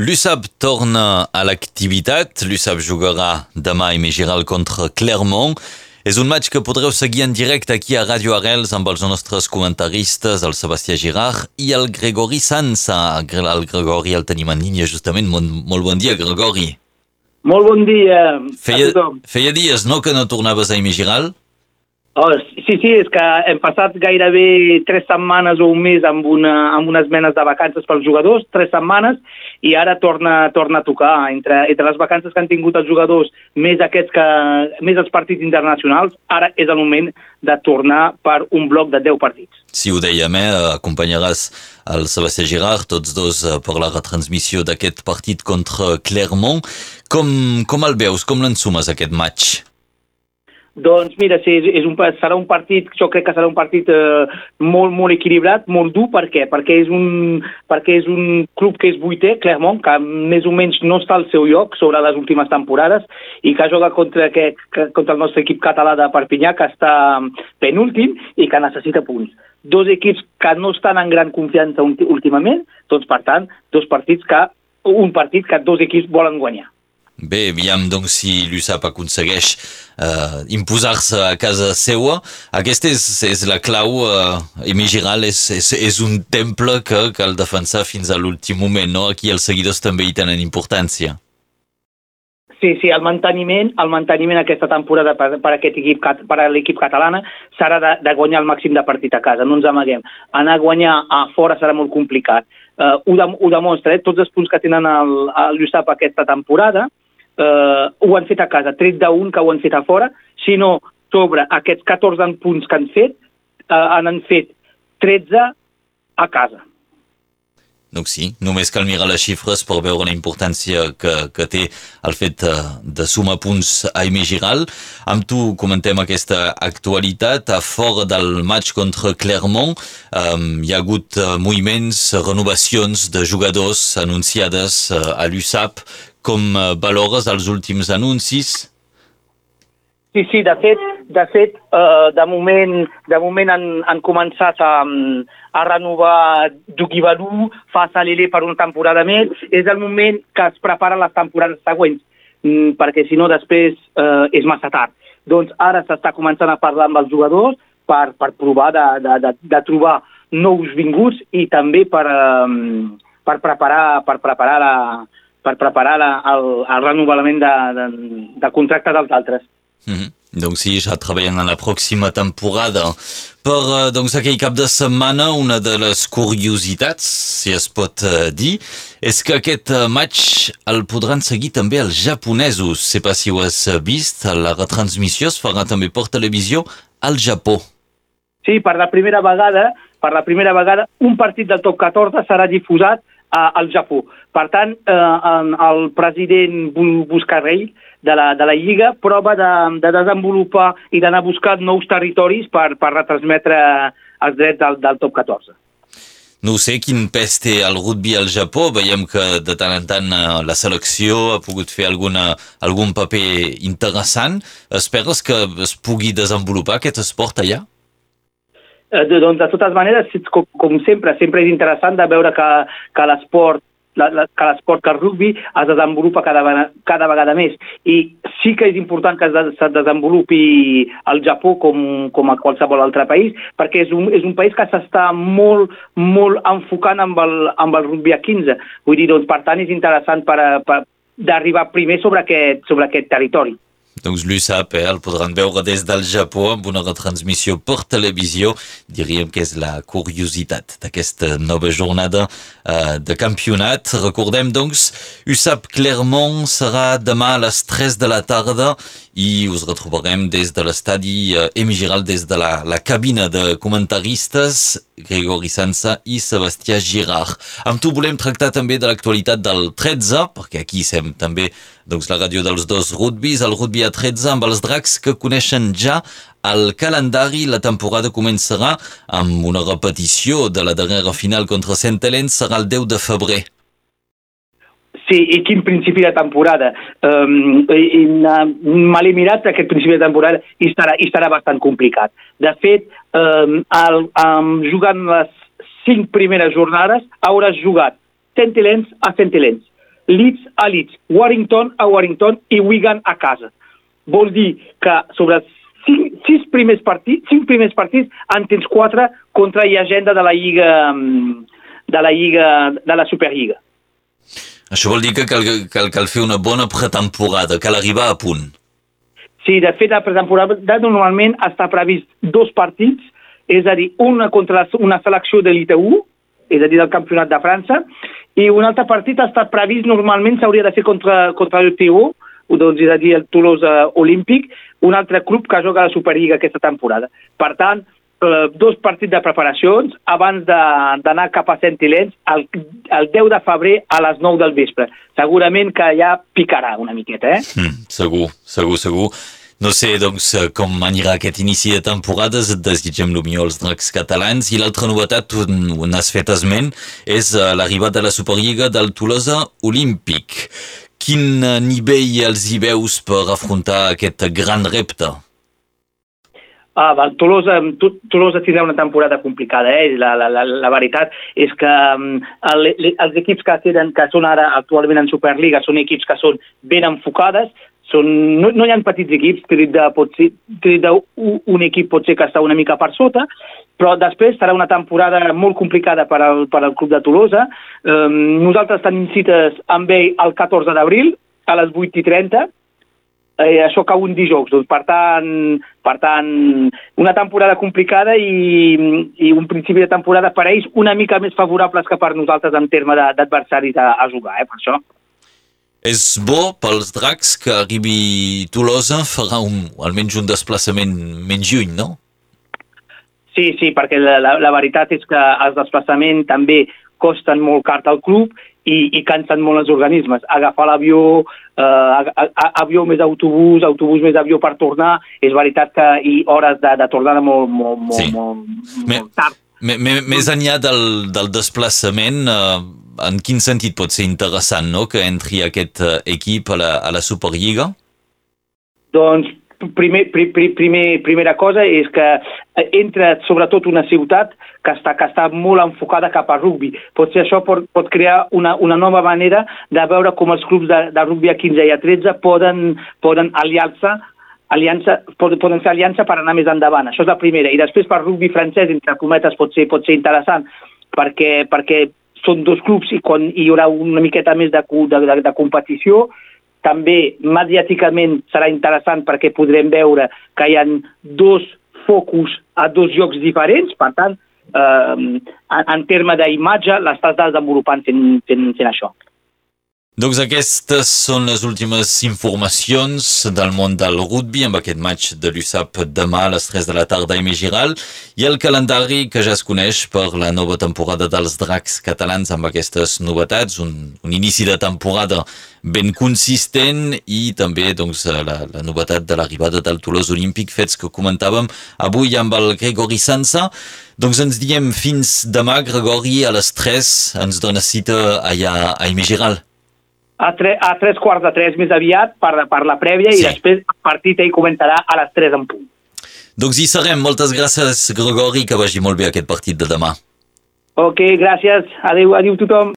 L'USAP torna a l'activitat. L'USAP jugarà demà i Megiral contra Clermont. És un match que podreu seguir en directe aquí a Ràdio Arrels amb els nostres comentaristes, el Sebastià Girard i el Gregori Sansa. El Gregori el tenim en línia justament. Molt, molt bon dia, Gregori. Molt bon dia feia, a tothom. Feia dies, no?, que no tornaves a Imegiral? Oh, sí, sí, és que hem passat gairebé tres setmanes o un mes amb, una, amb unes menes de vacances pels jugadors, tres setmanes, i ara torna, torna a tocar. Entre, entre les vacances que han tingut els jugadors, més aquests que, més els partits internacionals, ara és el moment de tornar per un bloc de 10 partits. Sí, ho dèiem, eh? acompanyaràs el Sebastià Girard, tots dos eh, per la retransmissió d'aquest partit contra Clermont. Com, com el veus? Com l'ensumes, aquest match? Doncs mira, sí, és un, serà un partit, jo crec que serà un partit eh, molt, molt equilibrat, molt dur, per què? Perquè és, un, perquè és un club que és vuitè, Clermont, que més o menys no està al seu lloc sobre les últimes temporades i que jugat contra, aquest, contra el nostre equip català de Perpinyà, que està penúltim i que necessita punts. Dos equips que no estan en gran confiança últimament, doncs per tant, dos partits que, un partit que dos equips volen guanyar. Bé, aviam doncs si l'USAP aconsegueix eh, imposar-se a casa seua. Aquesta és, és la clau. Eh, Emi Giral és, és, és un temple que cal defensar fins a l'últim moment, no? Aquí els seguidors també hi tenen importància. Sí, sí, el manteniment, el manteniment aquesta temporada per, per aquest equip, per a l'equip catalana serà de, de guanyar el màxim de partit a casa, no ens amaguem. Anar a guanyar a fora serà molt complicat. Uh, ho, de, ho demostra, eh? tots els punts que tenen el, el l'USAP aquesta temporada, eh, ho han fet a casa, tret d'un que ho han fet a fora, sinó sobre aquests 14 punts que han fet, eh, han fet 13 a casa. Donc sí, només cal mirar les xifres per veure la importància que, que té el fet de, de sumar punts a Aimé Giral. Amb tu comentem aquesta actualitat. A fora del match contra Clermont um, hi ha hagut uh, moviments, renovacions de jugadors anunciades a l'USAP com eh, valores els últims anuncis? Sí, sí, de fet, de, fet eh, de moment, de moment han, han començat a, a renovar Dugibalú, fa Salilé per una temporada més. És el moment que es preparen les temporades següents, mm, perquè si no després eh, és massa tard. Doncs ara s'està començant a parlar amb els jugadors per, per provar de, de, de, de trobar nous vinguts i també per, eh, per preparar, per preparar la, per preparar la, el, el renovament de, de, de contracte dels altres. Mm -hmm. Donc sí, ja treballant en la pròxima temporada. Per uh, doncs, aquell cap de setmana, una de les curiositats, si es pot uh, dir, és que aquest uh, match el podran seguir també els japonesos. Sé pas si ho has vist, la retransmissió es farà també per televisió al Japó. Sí, per la primera vegada, per la primera vegada, un partit del top 14 serà difusat al Japó. Per tant, eh, el president Buscarrell de la, de la Lliga prova de, de desenvolupar i d'anar buscar nous territoris per, per retransmetre els drets del, del top 14. No sé quin pes té el rugby al Japó. Veiem que de tant en tant eh, la selecció ha pogut fer alguna, algun paper interessant. Esperes que es pugui desenvolupar aquest esport allà? Eh, doncs, de totes maneres, com, com sempre, sempre és interessant de veure que, que l'esport la, la, que l'esport, que el rugby es desenvolupa cada, cada vegada més. I sí que és important que es, de, es desenvolupi al Japó com, com a qualsevol altre país, perquè és un, és un país que s'està molt, molt enfocant amb el, amb el rugby a 15. Vull dir, doncs, per tant, és interessant per, per, d'arribar primer sobre aquest, sobre aquest territori. Doncs l'USAP podran veure des del Japó amb una retransmissió per televisió. Diríem que és la curiositat d'aquesta nova jornada eh, de campionat. Recordem, doncs, USAP Clermont serà demà a les 3 de la tarda i us retrobarem des de l'estadi eh, Emigiral, des de la, la cabina de comentaristes, Gregori Sansa i Sebastià Girard. Amb tu volem tractar també de l'actualitat del 13, perquè aquí sem també doncs, la ràdio dels dos rugbis, el rugby a 13 amb els dracs que coneixen ja el calendari. La temporada començarà amb una repetició de la darrera final contra Sant Helens, serà el 10 de febrer. Sí, i quin principi de temporada. Um, Me l'he mirat aquest principi de temporada i estarà, i estarà bastant complicat. De fet, um, el, um, jugant les cinc primeres jornades hauràs jugat Centilens a Centilens. Leeds a Leeds, Warrington a Warrington i Wigan a casa. Vol dir que sobre cinc, sis primers partits, cinc primers partits en tens quatre contra i agenda de la Lliga de la Lliga de la Superliga. Això vol dir que cal, cal, cal fer una bona pretemporada, cal arribar a punt. Sí, de fet, la pretemporada normalment està previst dos partits, és a dir, una contra una selecció de l'IT 1, és a dir, del Campionat de França, i un altre partit estat previst, normalment s'hauria de fer contra, contra el TU, doncs, és a dir, el Toulouse Olímpic, un altre club que joga a la Superliga aquesta temporada. Per tant, eh, dos partits de preparacions abans d'anar cap a Sentilens el, el 10 de febrer a les 9 del vespre. Segurament que ja picarà una miqueta, eh? Mm, segur, segur, segur. No sé, doncs, eh, com anirà aquest inici de temporades, et desitgem el millor als dracs catalans. I l'altra novetat, on, has fet esment, és eh, l'arribada de la Superliga del Tolosa Olímpic. Quin nivell els hi veus per afrontar aquest gran repte? Ah, va, Tolosa, Tolosa tindrà una temporada complicada, eh? La, la, la, la veritat és que um, el, els equips que, tenen, que són ara actualment en Superliga són equips que són ben enfocades, són, no, no hi ha petits equips, Trida, pot ser, Trida, un, un equip pot ser que està una mica per sota, però després serà una temporada molt complicada per al, per al club de Tolosa. Um, nosaltres tenim cites amb ell el 14 d'abril a les 8.30, eh, això cau un dijous. Doncs, per, tant, per tant, una temporada complicada i, i un principi de temporada per ells una mica més favorables que per nosaltres en termes d'adversaris a, a jugar, eh, per això. És bo pels dracs que arribi Tolosa, farà un, almenys un desplaçament menys lluny, no? Sí, sí, perquè la, la, la veritat és que els desplaçaments també costen molt car al club i, i cansen molt els organismes. Agafar l'avió, eh, avió més autobús, autobús més avió per tornar, és veritat que i hores de, de tornada molt, molt, molt, sí. molt, molt tard. Més enllà del, del desplaçament, eh, en quin sentit pot ser interessant no? que entri aquest eh, equip a la, a la Superliga? Doncs primer, primer, primer, primera cosa és que eh, entra sobretot una ciutat que està, que està molt enfocada cap a rugby. Potser això pot, pot crear una, una nova manera de veure com els clubs de, de rugby a 15 i a 13 poden, poden aliar-se aliança, poden fer aliança per anar més endavant. Això és la primera. I després per rugby francès, entre cometes, pot ser, pot ser interessant perquè, perquè són dos clubs i quan hi haurà una miqueta més de, de, de, de competició també mediàticament serà interessant perquè podrem veure que hi ha dos focus a dos jocs diferents, per tant, eh, en, en termes d'imatge l'estàs desenvolupant fent, fent, fent això. Doncs aquestes són les últimes informacions del món del rugby amb aquest match de l'USAP demà a les 3 de la tarda a Giral i el calendari que ja es coneix per la nova temporada dels dracs catalans amb aquestes novetats, un, un inici de temporada ben consistent i també doncs, la, la novetat de l'arribada del Toulouse Olímpic, fets que comentàvem avui amb el Gregori Sansa. Doncs ens diem fins demà, Gregori, a les 3 ens dona cita allà a Giral a, tre, a tres quarts de tres més aviat per, per la prèvia sí. i després el partit ell comentarà a les tres en punt. Doncs hi serem. Moltes gràcies, Gregori, que vagi molt bé aquest partit de demà. Ok, gràcies. Adéu, adéu tothom.